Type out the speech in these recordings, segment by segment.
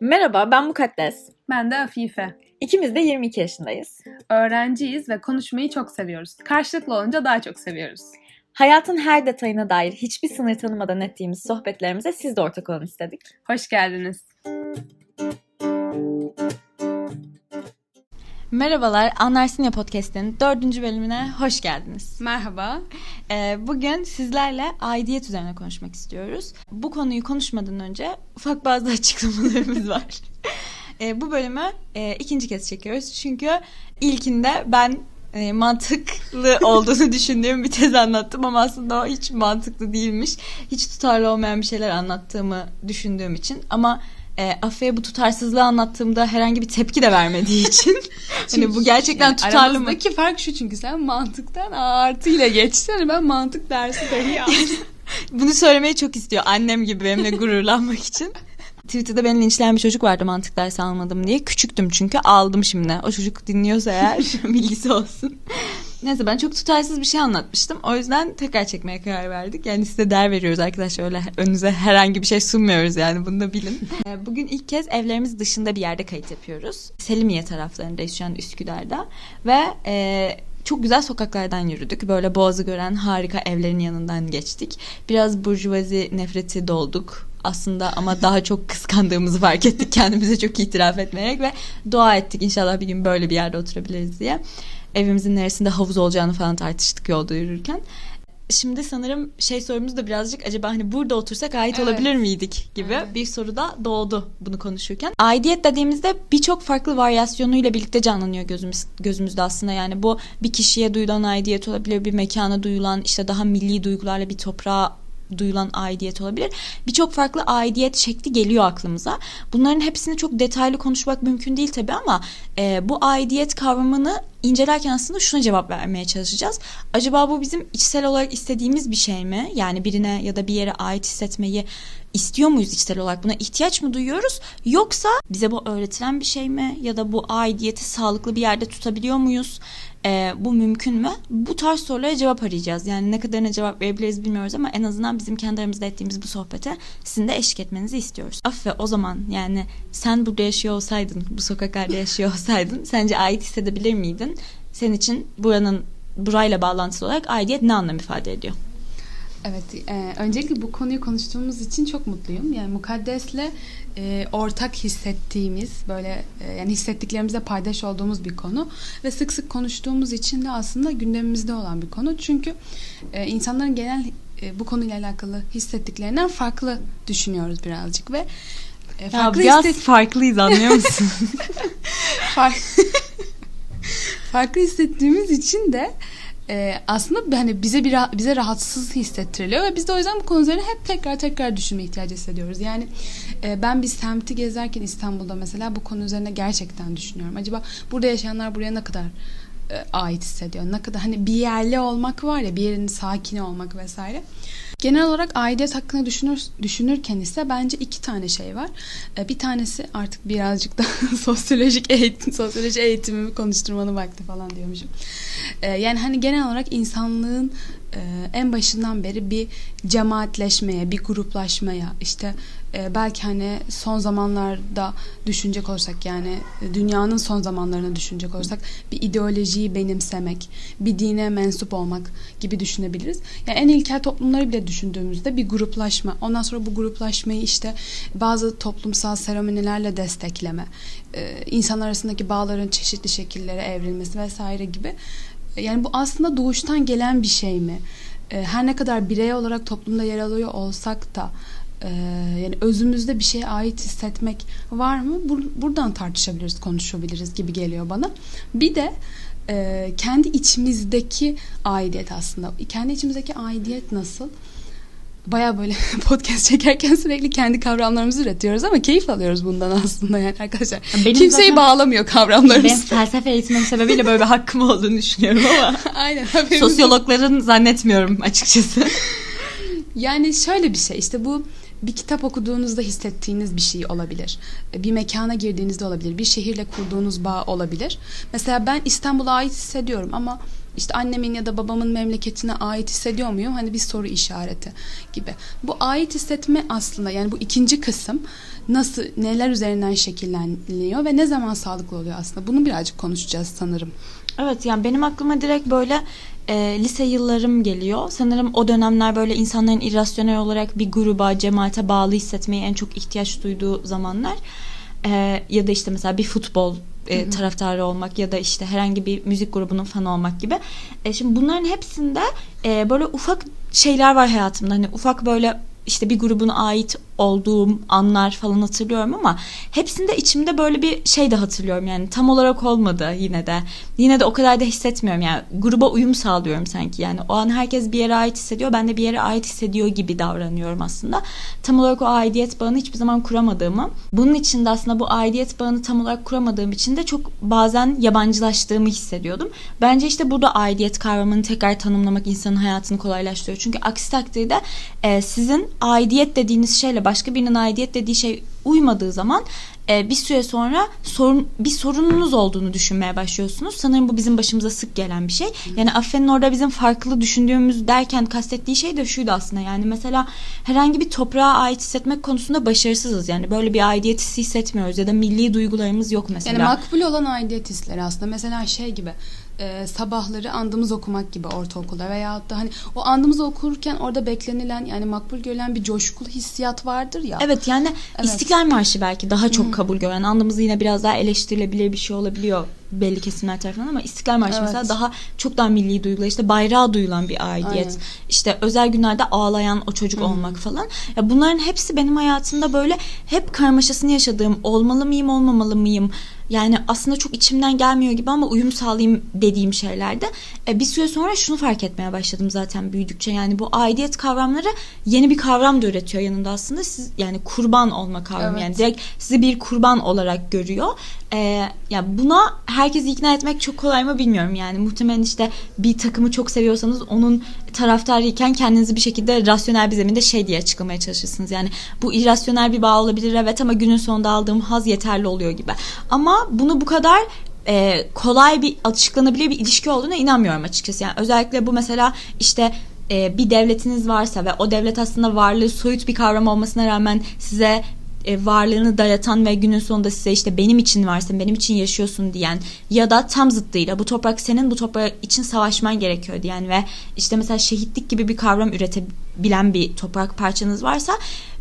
Merhaba, ben Mukaddes. Ben de Afife. İkimiz de 22 yaşındayız. Öğrenciyiz ve konuşmayı çok seviyoruz. Karşılıklı olunca daha çok seviyoruz. Hayatın her detayına dair hiçbir sınır tanımadan ettiğimiz sohbetlerimize siz de ortak olun istedik. Hoş geldiniz. Merhabalar, Anlarsın Ya Podcast'in dördüncü bölümüne hoş geldiniz. Merhaba. Ee, bugün sizlerle aidiyet üzerine konuşmak istiyoruz. Bu konuyu konuşmadan önce ufak bazı açıklamalarımız var. Ee, bu bölümü e, ikinci kez çekiyoruz. Çünkü ilkinde ben e, mantıklı olduğunu düşündüğüm bir tez anlattım ama aslında o hiç mantıklı değilmiş. Hiç tutarlı olmayan bir şeyler anlattığımı düşündüğüm için ama e, Afe'ye bu tutarsızlığı anlattığımda herhangi bir tepki de vermediği için hani bu gerçekten yani tutarlı mı? Fark şu çünkü sen mantıktan artıyla geçtin. Hani ben mantık dersi dahi. Bunu söylemeyi çok istiyor annem gibi benimle gururlanmak için. Twitter'da beni linçleyen bir çocuk vardı mantık dersi almadım diye. Küçüktüm çünkü aldım şimdi. O çocuk dinliyorsa eğer bilgisi olsun. Neyse ben çok tutarsız bir şey anlatmıştım. O yüzden tekrar çekmeye karar verdik. Yani size değer veriyoruz arkadaşlar. Öyle önünüze herhangi bir şey sunmuyoruz yani bunu da bilin. Ee, Bugün ilk kez evlerimiz dışında bir yerde kayıt yapıyoruz. Selimiye taraflarındayız şu an Üsküdar'da. Ve e, çok güzel sokaklardan yürüdük. Böyle boğazı gören harika evlerin yanından geçtik. Biraz burjuvazi nefreti dolduk aslında ama daha çok kıskandığımızı fark ettik kendimize çok itiraf etmeyerek ve dua ettik inşallah bir gün böyle bir yerde oturabiliriz diye. Evimizin neresinde havuz olacağını falan tartıştık yolda yürürken. Şimdi sanırım şey sorumuz da birazcık acaba hani burada otursak ait Evet. olabilir miydik gibi Evet. bir soru da doğdu bunu konuşurken. Aidiyet dediğimizde birçok farklı varyasyonuyla birlikte canlanıyor gözümüz, gözümüzde aslında. Yani bu bir kişiye duyulan aidiyet olabilir, bir mekana duyulan işte daha milli duygularla bir toprağa duyulan aidiyet olabilir. Birçok farklı aidiyet şekli geliyor aklımıza. Bunların hepsini çok detaylı konuşmak mümkün değil tabii ama e, bu aidiyet kavramını incelerken aslında şuna cevap vermeye çalışacağız. Acaba bu bizim içsel olarak istediğimiz bir şey mi? Yani birine ya da bir yere ait hissetmeyi istiyor muyuz içsel olarak? Buna ihtiyaç mı duyuyoruz? Yoksa bize bu öğretilen bir şey mi? Ya da bu aidiyeti sağlıklı bir yerde tutabiliyor muyuz? Ee, bu mümkün mü? Bu tarz sorulara cevap arayacağız. Yani ne kadarına cevap verebiliriz bilmiyoruz ama en azından bizim kendi aramızda ettiğimiz bu sohbete sizin de eşlik etmenizi istiyoruz. Affe o zaman yani sen burada yaşıyor olsaydın, bu sokaklarda yaşıyor olsaydın sence ait hissedebilir miydin? Senin için buranın burayla bağlantılı olarak aidiyet ne anlam ifade ediyor? Evet, e, öncelikle bu konuyu konuştuğumuz için çok mutluyum. Yani mukaddesle e, ortak hissettiğimiz, böyle e, yani hissettiklerimizle paydaş olduğumuz bir konu ve sık sık konuştuğumuz için de aslında gündemimizde olan bir konu. Çünkü e, insanların genel e, bu konuyla alakalı hissettiklerinden farklı düşünüyoruz birazcık ve e, Ya farklı biraz hisset- farklıyız anlıyor musun? Fark- farklı hissettiğimiz için de e, aslında hani bize bir bize rahatsız hissettiriliyor ve biz de o yüzden bu konu üzerine hep tekrar tekrar düşünme ihtiyacı hissediyoruz. Yani e, ben bir semti gezerken İstanbul'da mesela bu konu üzerine gerçekten düşünüyorum. Acaba burada yaşayanlar buraya ne kadar ait hissediyor? Ne kadar hani bir yerli olmak var ya bir yerin sakini olmak vesaire. Genel olarak aidiyet hakkında düşünür, düşünürken ise bence iki tane şey var. E, Bir tanesi artık birazcık da sosyolojik eğitim, sosyoloji eğitimimi konuşturmanın vakti falan diyormuşum. E, Yani hani genel olarak insanlığın e, en başından beri bir cemaatleşmeye, bir gruplaşmaya, işte e, belki hani son zamanlarda düşünecek olursak yani dünyanın son zamanlarına düşünecek olursak bir ideolojiyi benimsemek, bir dine mensup olmak gibi düşünebiliriz. Yani en ilkel toplumları bile düşündüğümüzde bir gruplaşma. Ondan sonra bu gruplaşmayı işte bazı toplumsal seremonilerle destekleme, e, insanlar arasındaki bağların çeşitli şekillere evrilmesi vesaire gibi. Yani bu aslında doğuştan gelen bir şey mi? E, Her ne kadar birey olarak toplumda yer alıyor olsak da e, yani özümüzde bir şeye ait hissetmek var mı? Bur- buradan tartışabiliriz, konuşabiliriz gibi geliyor bana. Bir de e, kendi içimizdeki aidiyet aslında. Kendi içimizdeki aidiyet nasıl? Baya böyle podcast çekerken sürekli kendi kavramlarımızı üretiyoruz ama keyif alıyoruz bundan aslında yani arkadaşlar. Benim Kimseyi zaten- bağlamıyor Benim kavramlarımız. felsefe eğitimim sebebiyle böyle bir hakkım olduğunu düşünüyorum ama Aynen. sosyologların zannetmiyorum açıkçası. Yani şöyle bir şey işte bu bir kitap okuduğunuzda hissettiğiniz bir şey olabilir. Bir mekana girdiğinizde olabilir. Bir şehirle kurduğunuz bağ olabilir. Mesela ben İstanbul'a ait hissediyorum ama işte annemin ya da babamın memleketine ait hissediyor muyum? Hani bir soru işareti gibi. Bu ait hissetme aslında yani bu ikinci kısım nasıl neler üzerinden şekilleniyor ve ne zaman sağlıklı oluyor aslında. Bunu birazcık konuşacağız sanırım. Evet yani benim aklıma direkt böyle e, lise yıllarım geliyor. Sanırım o dönemler böyle insanların irrasyonel olarak bir gruba, cemaate bağlı hissetmeyi en çok ihtiyaç duyduğu zamanlar. E, ya da işte mesela bir futbol e, taraftarı olmak ya da işte herhangi bir müzik grubunun fanı olmak gibi. E, şimdi bunların hepsinde e, böyle ufak şeyler var hayatımda. Hani ufak böyle işte bir grubuna ait olduğum anlar falan hatırlıyorum ama hepsinde içimde böyle bir şey de hatırlıyorum yani tam olarak olmadı yine de. Yine de o kadar da hissetmiyorum yani gruba uyum sağlıyorum sanki yani o an herkes bir yere ait hissediyor ben de bir yere ait hissediyor gibi davranıyorum aslında. Tam olarak o aidiyet bağını hiçbir zaman kuramadığımı bunun için de aslında bu aidiyet bağını tam olarak kuramadığım için de çok bazen yabancılaştığımı hissediyordum. Bence işte burada aidiyet kavramını tekrar tanımlamak insanın hayatını kolaylaştırıyor. Çünkü aksi takdirde e, sizin aidiyet dediğiniz şeyle başka birinin aidiyet dediği şey uymadığı zaman e, bir süre sonra sorun bir sorununuz olduğunu düşünmeye başlıyorsunuz. Sanırım bu bizim başımıza sık gelen bir şey. Yani Affen'in orada bizim farklı düşündüğümüz derken kastettiği şey de şuydu aslında. Yani mesela herhangi bir toprağa ait hissetmek konusunda başarısızız. Yani böyle bir aidiyet hissi hissetmiyoruz ya da milli duygularımız yok mesela. Yani makbul olan aidiyet hisleri aslında. Mesela şey gibi e, sabahları andımız okumak gibi ortaokulda veya da hani o andımızı okurken orada beklenilen yani makbul görülen bir coşkulu hissiyat vardır ya. Evet yani evet. İstiklal Marşı belki daha çok kabul gören andımız yine biraz daha eleştirilebilir bir şey olabiliyor belli kesimler tarafından ama İstiklal Marşı evet. mesela daha çok daha milli duygular işte bayrağı duyulan bir aidiyet. Aynen. İşte özel günlerde ağlayan o çocuk Hı. olmak falan. Ya bunların hepsi benim hayatımda böyle hep karmaşasını yaşadığım olmalı mıyım olmamalı mıyım yani aslında çok içimden gelmiyor gibi ama uyum sağlayayım dediğim şeylerde e, bir süre sonra şunu fark etmeye başladım zaten büyüdükçe yani bu aidiyet kavramları yeni bir kavram da üretiyor yanında aslında siz yani kurban olma kavramı evet. yani direkt sizi bir kurban olarak görüyor e, ya buna herkesi ikna etmek çok kolay mı bilmiyorum. Yani muhtemelen işte bir takımı çok seviyorsanız onun taraftarıyken kendinizi bir şekilde rasyonel bir zeminde şey diye açıklamaya çalışırsınız. Yani bu irrasyonel bir bağ olabilir evet ama günün sonunda aldığım haz yeterli oluyor gibi. Ama bunu bu kadar e, kolay bir açıklanabilir bir ilişki olduğuna inanmıyorum açıkçası. Yani özellikle bu mesela işte e, bir devletiniz varsa ve o devlet aslında varlığı soyut bir kavram olmasına rağmen size e, varlığını dayatan ve günün sonunda size işte benim için varsın, benim için yaşıyorsun diyen ya da tam zıttıyla bu toprak senin, bu toprak için savaşman gerekiyor diyen ve işte mesela şehitlik gibi bir kavram üretebilen bir toprak parçanız varsa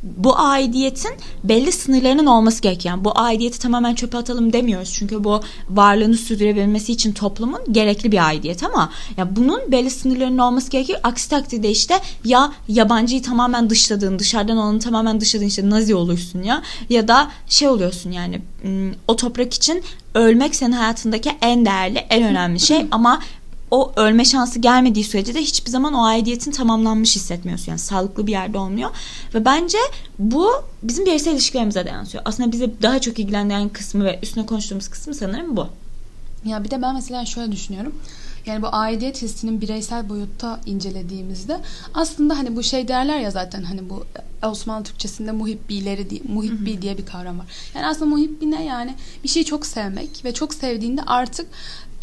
bu aidiyetin belli sınırlarının olması gerekiyor. Yani bu aidiyeti tamamen çöpe atalım demiyoruz. Çünkü bu varlığını sürdürebilmesi için toplumun gerekli bir aidiyet ama ya bunun belli sınırlarının olması gerekiyor. Aksi takdirde işte ya yabancıyı tamamen dışladığın, dışarıdan olanı tamamen dışladığın işte nazi olursun ya ya da şey oluyorsun yani o toprak için ölmek senin hayatındaki en değerli, en önemli şey ama o ölme şansı gelmediği sürece de hiçbir zaman o aidiyetin tamamlanmış hissetmiyorsun. Yani sağlıklı bir yerde olmuyor. Ve bence bu bizim bireysel ilişkilerimize de yansıyor. Aslında bize daha çok ilgilendiren kısmı ve üstüne konuştuğumuz kısmı sanırım bu. Ya bir de ben mesela şöyle düşünüyorum. Yani bu aidiyet hissinin bireysel boyutta incelediğimizde aslında hani bu şey derler ya zaten hani bu Osmanlı Türkçesinde muhibbileri muhibbi diye bir kavram var. Yani aslında muhibbi ne yani bir şeyi çok sevmek ve çok sevdiğinde artık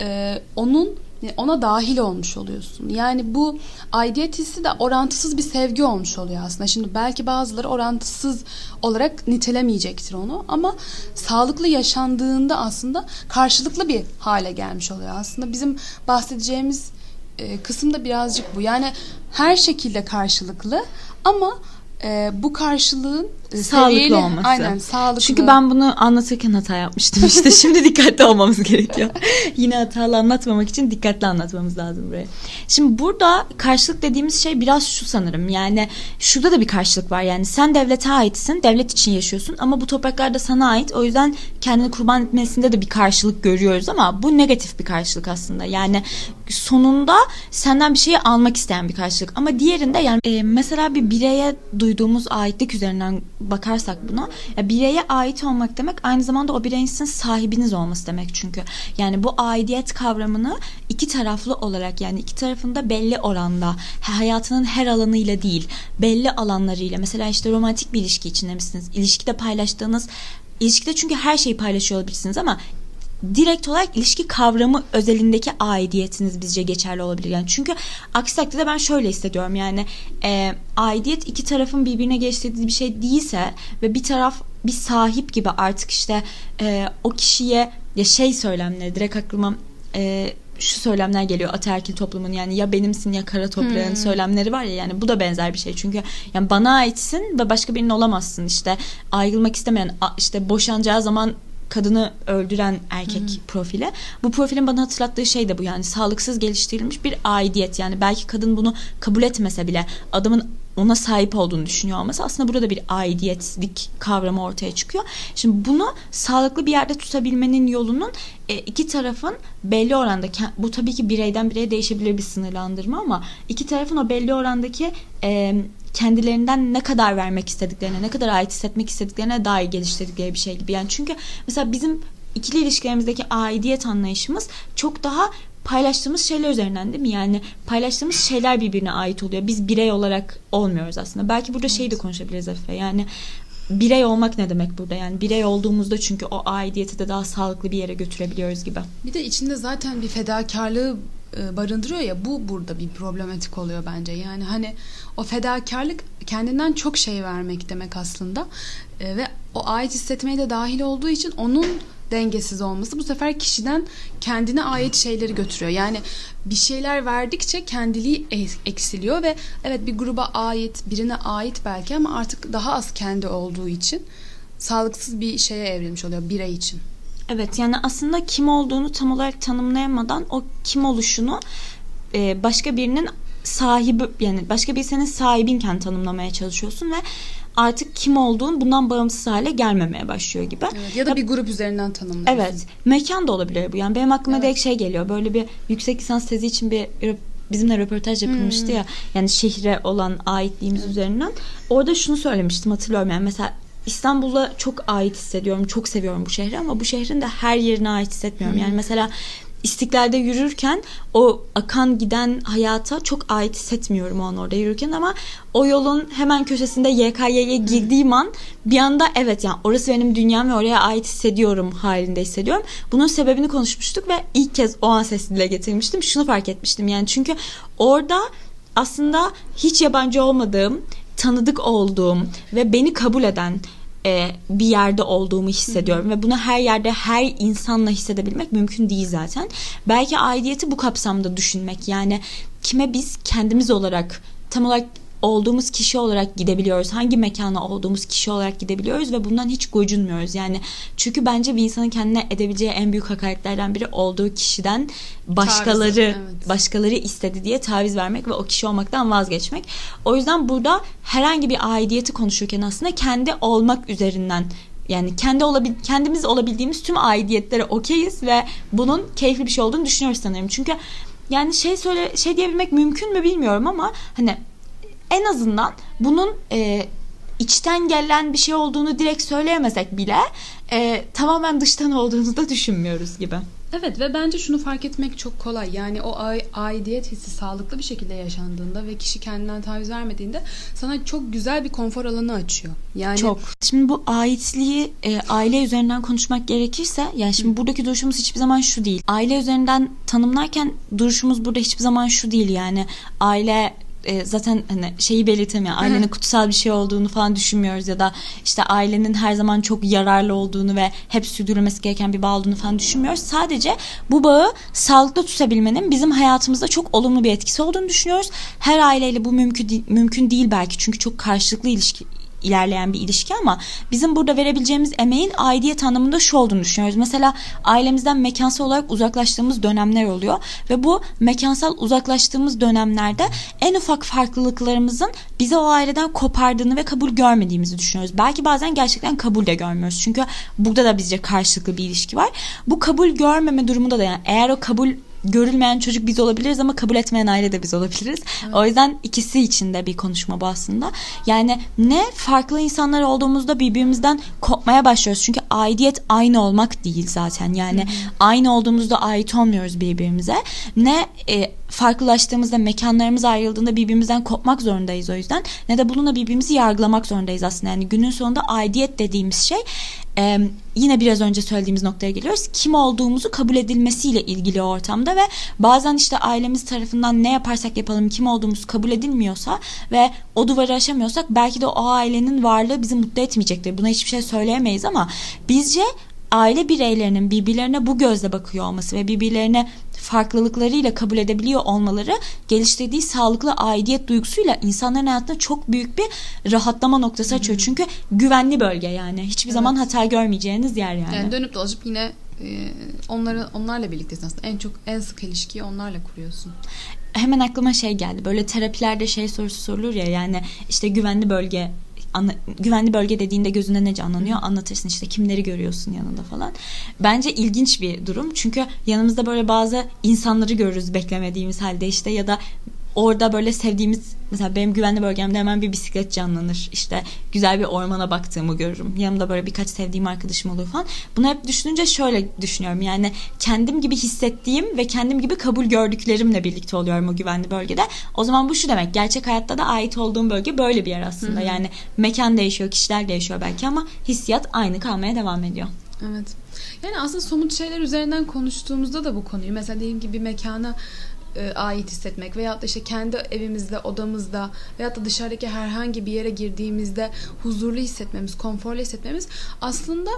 e, onun ona dahil olmuş oluyorsun. Yani bu aidiyet hissi de orantısız bir sevgi olmuş oluyor aslında. Şimdi belki bazıları orantısız olarak nitelemeyecektir onu ama sağlıklı yaşandığında aslında karşılıklı bir hale gelmiş oluyor. Aslında bizim bahsedeceğimiz e, kısım da birazcık bu. Yani her şekilde karşılıklı ama e, bu karşılığın e, sağlıklı seviyeli, olması. Aynen sağlıklı. Çünkü ben bunu anlatırken hata yapmıştım işte. Şimdi dikkatli olmamız gerekiyor. Yine hatalı anlatmamak için dikkatli anlatmamız lazım buraya. Şimdi burada karşılık dediğimiz şey biraz şu sanırım. Yani şurada da bir karşılık var. Yani sen devlete aitsin. Devlet için yaşıyorsun ama bu topraklar da sana ait. O yüzden kendini kurban etmesinde de bir karşılık görüyoruz ama bu negatif bir karşılık aslında. Yani sonunda senden bir şeyi almak isteyen bir karşılık. Ama diğerinde yani e, mesela bir bireye duyduğumuz aitlik üzerinden bakarsak buna ya bireye ait olmak demek aynı zamanda o bireyin sizin sahibiniz olması demek çünkü. Yani bu aidiyet kavramını iki taraflı olarak yani iki tarafında belli oranda hayatının her alanıyla değil belli alanlarıyla mesela işte romantik bir ilişki içinde misiniz? İlişkide paylaştığınız ilişkide çünkü her şeyi paylaşıyor olabilirsiniz ama direkt olarak ilişki kavramı özelindeki aidiyetiniz bizce geçerli olabilir. Yani çünkü aksi takdirde ben şöyle hissediyorum yani e, aidiyet iki tarafın birbirine geçtiği bir şey değilse ve bir taraf bir sahip gibi artık işte e, o kişiye ya şey söylemleri direkt aklıma e, şu söylemler geliyor ataerkil toplumun yani ya benimsin ya kara toprağın hmm. söylemleri var ya yani bu da benzer bir şey çünkü yani bana aitsin ve başka birinin olamazsın işte ayrılmak istemeyen işte boşanacağı zaman kadını öldüren erkek hmm. profili. Bu profilin bana hatırlattığı şey de bu yani sağlıksız geliştirilmiş bir aidiyet. Yani belki kadın bunu kabul etmese bile adamın ona sahip olduğunu düşünüyor olması aslında burada bir aidiyetlik kavramı ortaya çıkıyor. Şimdi bunu sağlıklı bir yerde tutabilmenin yolunun e, iki tarafın belli oranda bu tabii ki bireyden bireye değişebilir bir sınırlandırma ama iki tarafın o belli orandaki e, kendilerinden ne kadar vermek istediklerine, ne kadar ait hissetmek istediklerine dair geliştirdikleri bir şey gibi. Yani çünkü mesela bizim ikili ilişkilerimizdeki aidiyet anlayışımız çok daha paylaştığımız şeyler üzerinden değil mi? Yani paylaştığımız şeyler birbirine ait oluyor. Biz birey olarak olmuyoruz aslında. Belki burada evet. şeyi de konuşabiliriz Efe. Yani birey olmak ne demek burada? Yani birey olduğumuzda çünkü o aidiyeti de daha sağlıklı bir yere götürebiliyoruz gibi. Bir de içinde zaten bir fedakarlığı e, barındırıyor ya bu burada bir problematik oluyor bence. Yani hani o fedakarlık kendinden çok şey vermek demek aslında. E, ve o ait hissetmeye de dahil olduğu için onun dengesiz olması bu sefer kişiden kendine ait şeyleri götürüyor. Yani bir şeyler verdikçe kendiliği eksiliyor ve evet bir gruba ait, birine ait belki ama artık daha az kendi olduğu için sağlıksız bir şeye evrilmiş oluyor birey için. Evet yani aslında kim olduğunu tam olarak tanımlayamadan o kim oluşunu e, başka birinin sahibi yani başka bir senin sahibinken tanımlamaya çalışıyorsun ve artık kim olduğun bundan bağımsız hale gelmemeye başlıyor gibi. Evet, ya da bir grup üzerinden tanımlıyorsun. Evet. Mekan da olabilir bu. Yani benim aklıma evet. direkt şey geliyor. Böyle bir yüksek lisans tezi için bir bizimle röportaj yapılmıştı hmm. ya. Yani şehre olan aitliğimiz evet. üzerinden. Orada şunu söylemiştim hatırlıyorum. Yani mesela İstanbul'a çok ait hissediyorum. Çok seviyorum bu şehri ama bu şehrin de her yerine ait hissetmiyorum. Yani mesela İstiklal'de yürürken o akan giden hayata çok ait hissetmiyorum o an orada yürürken ama o yolun hemen köşesinde YKY'ye girdiğim an bir anda evet yani orası benim dünyam ve oraya ait hissediyorum halinde hissediyorum. Bunun sebebini konuşmuştuk ve ilk kez o an sesli dile getirmiştim. Şunu fark etmiştim yani çünkü orada aslında hiç yabancı olmadığım, tanıdık olduğum ve beni kabul eden e, bir yerde olduğumu hissediyorum ve bunu her yerde her insanla hissedebilmek mümkün değil zaten. Belki aidiyeti bu kapsamda düşünmek yani kime biz kendimiz olarak tam olarak olduğumuz kişi olarak gidebiliyoruz. Hangi mekana olduğumuz kişi olarak gidebiliyoruz ve bundan hiç gocunmuyoruz. Yani çünkü bence bir insanın kendine edebileceği en büyük hakaretlerden biri olduğu kişiden başkaları taviz, evet. başkaları istedi diye taviz vermek ve o kişi olmaktan vazgeçmek. O yüzden burada herhangi bir aidiyeti konuşurken aslında kendi olmak üzerinden yani kendi olabil kendimiz olabildiğimiz tüm aidiyetlere okeyiz ve bunun keyifli bir şey olduğunu düşünüyoruz sanırım. Çünkü yani şey söyle şey diyebilmek mümkün mü bilmiyorum ama hani en azından bunun e, içten gelen bir şey olduğunu direkt söyleyemesek bile e, tamamen dıştan olduğunu da düşünmüyoruz gibi. Evet ve bence şunu fark etmek çok kolay. Yani o aidiyet hissi sağlıklı bir şekilde yaşandığında ve kişi kendinden taviz vermediğinde sana çok güzel bir konfor alanı açıyor. Yani çok. Şimdi bu aitliği e, aile üzerinden konuşmak gerekirse yani şimdi Hı. buradaki duruşumuz hiçbir zaman şu değil. Aile üzerinden tanımlarken duruşumuz burada hiçbir zaman şu değil yani aile e, zaten hani şeyi belirtemiyor. Ailenin kutsal bir şey olduğunu falan düşünmüyoruz ya da işte ailenin her zaman çok yararlı olduğunu ve hep sürdürülmesi gereken bir bağ olduğunu falan düşünmüyoruz. Sadece bu bağı sağlıklı tutabilmenin bizim hayatımızda çok olumlu bir etkisi olduğunu düşünüyoruz. Her aileyle bu mümkün mümkün değil belki çünkü çok karşılıklı ilişki ilerleyen bir ilişki ama bizim burada verebileceğimiz emeğin aidiyet anlamında şu olduğunu düşünüyoruz. Mesela ailemizden mekansal olarak uzaklaştığımız dönemler oluyor ve bu mekansal uzaklaştığımız dönemlerde en ufak farklılıklarımızın bize o aileden kopardığını ve kabul görmediğimizi düşünüyoruz. Belki bazen gerçekten kabul de görmüyoruz. Çünkü burada da bizce karşılıklı bir ilişki var. Bu kabul görmeme durumunda da yani eğer o kabul görülmeyen çocuk biz olabiliriz ama kabul etmeyen aile de biz olabiliriz. Evet. O yüzden ikisi için de bir konuşma bu aslında. Yani ne farklı insanlar olduğumuzda birbirimizden kopmaya başlıyoruz. Çünkü aidiyet aynı olmak değil zaten. Yani Hı-hı. aynı olduğumuzda ait olmuyoruz birbirimize. Ne e, farklılaştığımızda mekanlarımız ayrıldığında birbirimizden kopmak zorundayız o yüzden. Ne de bununla birbirimizi yargılamak zorundayız aslında. Yani günün sonunda aidiyet dediğimiz şey e, yine biraz önce söylediğimiz noktaya geliyoruz. Kim olduğumuzu kabul edilmesiyle ilgili ortamda ve bazen işte ailemiz tarafından ne yaparsak yapalım kim olduğumuz kabul edilmiyorsa ve o duvarı aşamıyorsak belki de o ailenin varlığı bizi mutlu etmeyecektir. Buna hiçbir şey söyleyemeyiz ama bizce aile bireylerinin birbirlerine bu gözle bakıyor olması ve birbirlerine farklılıklarıyla kabul edebiliyor olmaları geliştirdiği sağlıklı aidiyet duygusuyla insanların hayatında çok büyük bir rahatlama noktası açıyor. Hı-hı. Çünkü güvenli bölge yani. Hiçbir evet. zaman hata görmeyeceğiniz yer yani. Yani dönüp dolaşıp yine e, onları onlarla birliktesin aslında. En çok en sık ilişkiyi onlarla kuruyorsun hemen aklıma şey geldi. Böyle terapilerde şey sorusu sorulur ya yani işte güvenli bölge anla, güvenli bölge dediğinde gözünde ne canlanıyor? Anlatırsın işte kimleri görüyorsun yanında falan. Bence ilginç bir durum. Çünkü yanımızda böyle bazı insanları görürüz beklemediğimiz halde işte ya da orada böyle sevdiğimiz mesela benim güvenli bölgemde hemen bir bisiklet canlanır. İşte güzel bir ormana baktığımı görürüm. Yanımda böyle birkaç sevdiğim arkadaşım olur falan. Bunu hep düşününce şöyle düşünüyorum. Yani kendim gibi hissettiğim ve kendim gibi kabul gördüklerimle birlikte oluyorum o güvenli bölgede. O zaman bu şu demek. Gerçek hayatta da ait olduğum bölge böyle bir yer aslında. Hı-hı. Yani mekan değişiyor, kişiler değişiyor belki ama hissiyat aynı kalmaya devam ediyor. Evet. Yani aslında somut şeyler üzerinden konuştuğumuzda da bu konuyu mesela diyelim ki bir mekana e, ait hissetmek veyahut da işte kendi evimizde, odamızda veyahut da dışarıdaki herhangi bir yere girdiğimizde huzurlu hissetmemiz, konforlu hissetmemiz aslında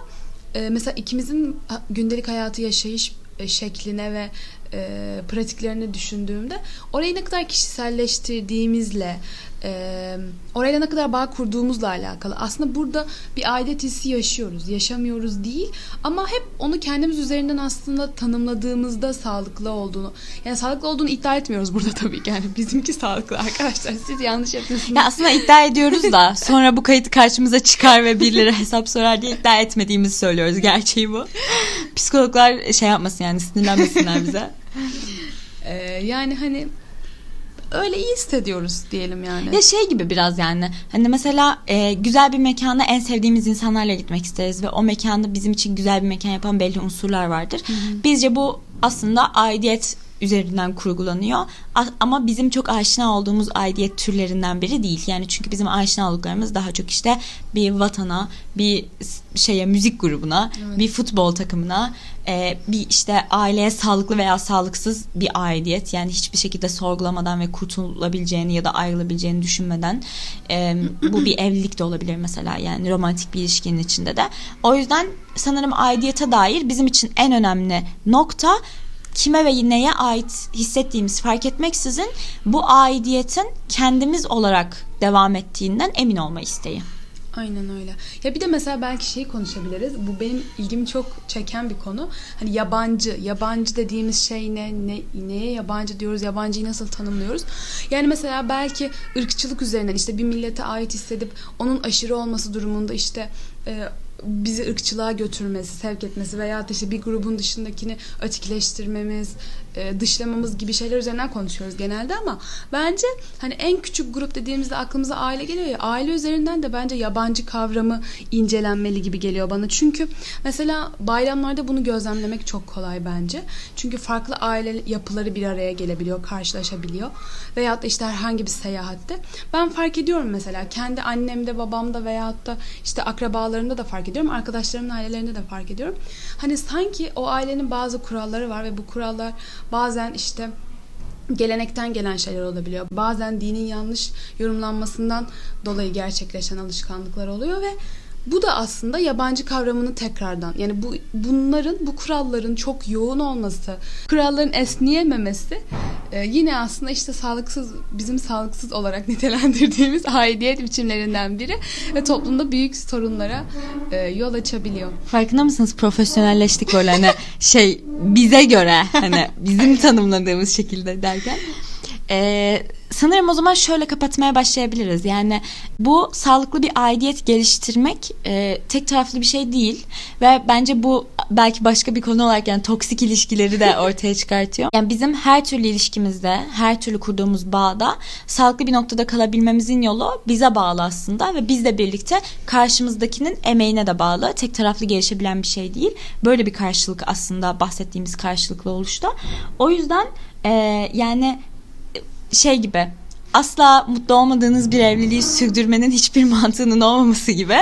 e, mesela ikimizin gündelik hayatı yaşayış e, şekline ve e, pratiklerini düşündüğümde orayı ne kadar kişiselleştirdiğimizle e, orayla ne kadar bağ kurduğumuzla alakalı. Aslında burada bir aidet hissi yaşıyoruz. Yaşamıyoruz değil ama hep onu kendimiz üzerinden aslında tanımladığımızda sağlıklı olduğunu yani sağlıklı olduğunu iddia etmiyoruz burada tabii ki. Yani bizimki sağlıklı arkadaşlar. Siz yanlış yapıyorsunuz. Ya aslında iddia ediyoruz da sonra bu kayıt karşımıza çıkar ve birileri hesap sorar diye iddia etmediğimizi söylüyoruz. Gerçeği bu. Psikologlar şey yapmasın yani sinirlenmesinler bize. ee, yani hani öyle iyi hissediyoruz diyelim yani. Ya şey gibi biraz yani hani mesela e, güzel bir mekana en sevdiğimiz insanlarla gitmek isteriz ve o mekanı bizim için güzel bir mekan yapan belli unsurlar vardır. Hı hı. Bizce bu aslında aidiyet üzerinden kurgulanıyor. Ama bizim çok aşina olduğumuz aidiyet türlerinden biri değil. Yani çünkü bizim aşina olduklarımız daha çok işte bir vatana, bir şeye müzik grubuna, evet. bir futbol takımına, e, bir işte aileye sağlıklı veya sağlıksız bir aidiyet. Yani hiçbir şekilde sorgulamadan ve kurtulabileceğini ya da ayrılabileceğini düşünmeden e, bu bir evlilik de olabilir mesela. Yani romantik bir ilişkinin içinde de. O yüzden sanırım aidiyete dair bizim için en önemli nokta kime ve neye ait hissettiğimiz fark etmeksizin bu aidiyetin kendimiz olarak devam ettiğinden emin olma isteği. Aynen öyle. Ya bir de mesela belki şeyi konuşabiliriz. Bu benim ilgimi çok çeken bir konu. Hani yabancı, yabancı dediğimiz şey ne, ne neye yabancı diyoruz, yabancıyı nasıl tanımlıyoruz? Yani mesela belki ırkçılık üzerinden işte bir millete ait hissedip onun aşırı olması durumunda işte e, bizi ırkçılığa götürmesi, sevk etmesi veya işte bir grubun dışındakini ötekileştirmemiz, e, dışlamamız gibi şeyler üzerinden konuşuyoruz genelde ama bence hani en küçük grup dediğimizde aklımıza aile geliyor ya aile üzerinden de bence yabancı kavramı incelenmeli gibi geliyor bana. Çünkü mesela bayramlarda bunu gözlemlemek çok kolay bence. Çünkü farklı aile yapıları bir araya gelebiliyor, karşılaşabiliyor. Veyahut da işte herhangi bir seyahatte. Ben fark ediyorum mesela kendi annemde, babamda veyahut da işte akrabalarımda da fark ediyorum. Arkadaşlarımın ailelerinde de fark ediyorum. Hani sanki o ailenin bazı kuralları var ve bu kurallar Bazen işte gelenekten gelen şeyler olabiliyor. Bazen dinin yanlış yorumlanmasından dolayı gerçekleşen alışkanlıklar oluyor ve bu da aslında yabancı kavramını tekrardan yani bu bunların bu kuralların çok yoğun olması, kuralların esniyememesi e, yine aslında işte sağlıksız bizim sağlıksız olarak nitelendirdiğimiz aidiyet biçimlerinden biri ve toplumda büyük sorunlara e, yol açabiliyor. Farkında mısınız profesyonelleştik böyle hani şey bize göre hani bizim tanımladığımız şekilde derken ee, sanırım o zaman şöyle kapatmaya başlayabiliriz. Yani bu sağlıklı bir aidiyet geliştirmek e, tek taraflı bir şey değil ve bence bu belki başka bir konu olarak yani toksik ilişkileri de ortaya çıkartıyor. Yani bizim her türlü ilişkimizde, her türlü kurduğumuz bağda sağlıklı bir noktada kalabilmemizin yolu bize bağlı aslında ve bizle birlikte karşımızdakinin emeğine de bağlı. Tek taraflı gelişebilen bir şey değil. Böyle bir karşılık aslında bahsettiğimiz karşılıklı oluşta. O yüzden e, yani şey gibi asla mutlu olmadığınız bir evliliği sürdürmenin hiçbir mantığının olmaması gibi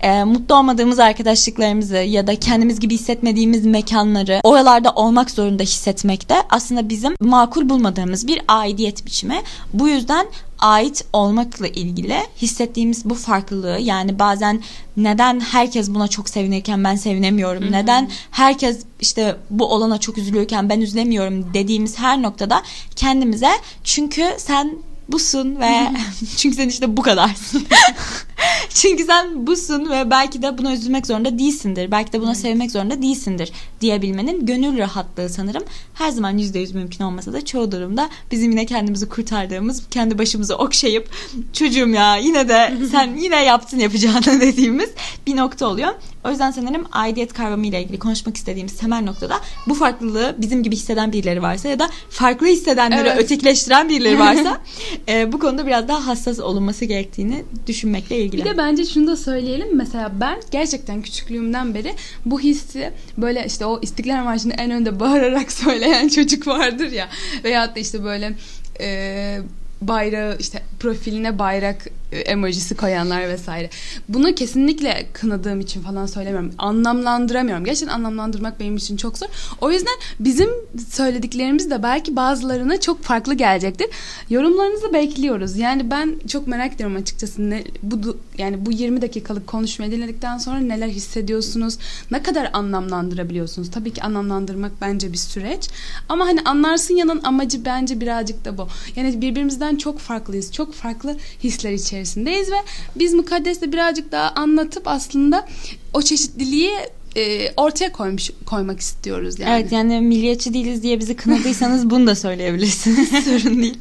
e, mutlu olmadığımız arkadaşlıklarımızı ya da kendimiz gibi hissetmediğimiz mekanları oralarda olmak zorunda hissetmek de aslında bizim makul bulmadığımız bir aidiyet biçimi. Bu yüzden ait olmakla ilgili hissettiğimiz bu farklılığı yani bazen neden herkes buna çok sevinirken ben sevinemiyorum Hı-hı. neden herkes işte bu olana çok üzülüyorken ben üzülemiyorum dediğimiz her noktada kendimize çünkü sen busun ve çünkü sen işte bu kadarsın. çünkü sen busun ve belki de buna üzülmek zorunda değilsindir. Belki de buna sevmek zorunda değilsindir diyebilmenin gönül rahatlığı sanırım her zaman yüzde yüz mümkün olmasa da çoğu durumda bizim yine kendimizi kurtardığımız, kendi başımızı okşayıp çocuğum ya yine de sen yine yaptın yapacağını dediğimiz bir nokta oluyor. O yüzden sanırım aidiyet kavramı ile ilgili konuşmak istediğimiz temel noktada bu farklılığı bizim gibi hisseden birileri varsa ya da farklı hissedenleri evet. ötekileştiren birileri varsa e, bu konuda biraz daha hassas olunması gerektiğini düşünmekle ilgili. Bir de bence şunu da söyleyelim. Mesela ben gerçekten küçüklüğümden beri bu hissi böyle işte o İstiklal Marşı'nı en önde bağırarak söyleyen çocuk vardır ya. Veyahut da işte böyle e, bayrağı işte profiline bayrak emojisi koyanlar vesaire. Bunu kesinlikle kınadığım için falan söylemiyorum. Anlamlandıramıyorum. Gerçekten anlamlandırmak benim için çok zor. O yüzden bizim söylediklerimiz de belki bazılarına çok farklı gelecektir. Yorumlarınızı bekliyoruz. Yani ben çok merak ediyorum açıkçası ne, bu yani bu 20 dakikalık konuşmayı dinledikten sonra neler hissediyorsunuz? Ne kadar anlamlandırabiliyorsunuz? Tabii ki anlamlandırmak bence bir süreç. Ama hani anlarsın yanın amacı bence birazcık da bu. Yani birbirimizden çok farklıyız. Çok farklı hisler içerisindeyiz içerisindeyiz ve biz mukaddesle birazcık daha anlatıp aslında o çeşitliliği e, ortaya koymuş koymak istiyoruz yani. Evet yani milliyetçi değiliz diye bizi kınadıysanız bunu da söyleyebilirsiniz. Sorun değil.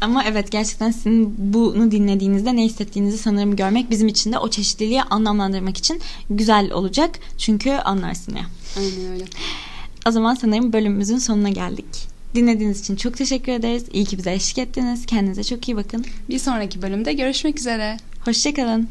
Ama evet gerçekten sizin bunu dinlediğinizde ne hissettiğinizi sanırım görmek bizim için de o çeşitliliği anlamlandırmak için güzel olacak. Çünkü anlarsın ya. Aynen öyle. O zaman sanırım bölümümüzün sonuna geldik. Dinlediğiniz için çok teşekkür ederiz. İyi ki bize eşlik ettiniz. Kendinize çok iyi bakın. Bir sonraki bölümde görüşmek üzere. Hoşçakalın.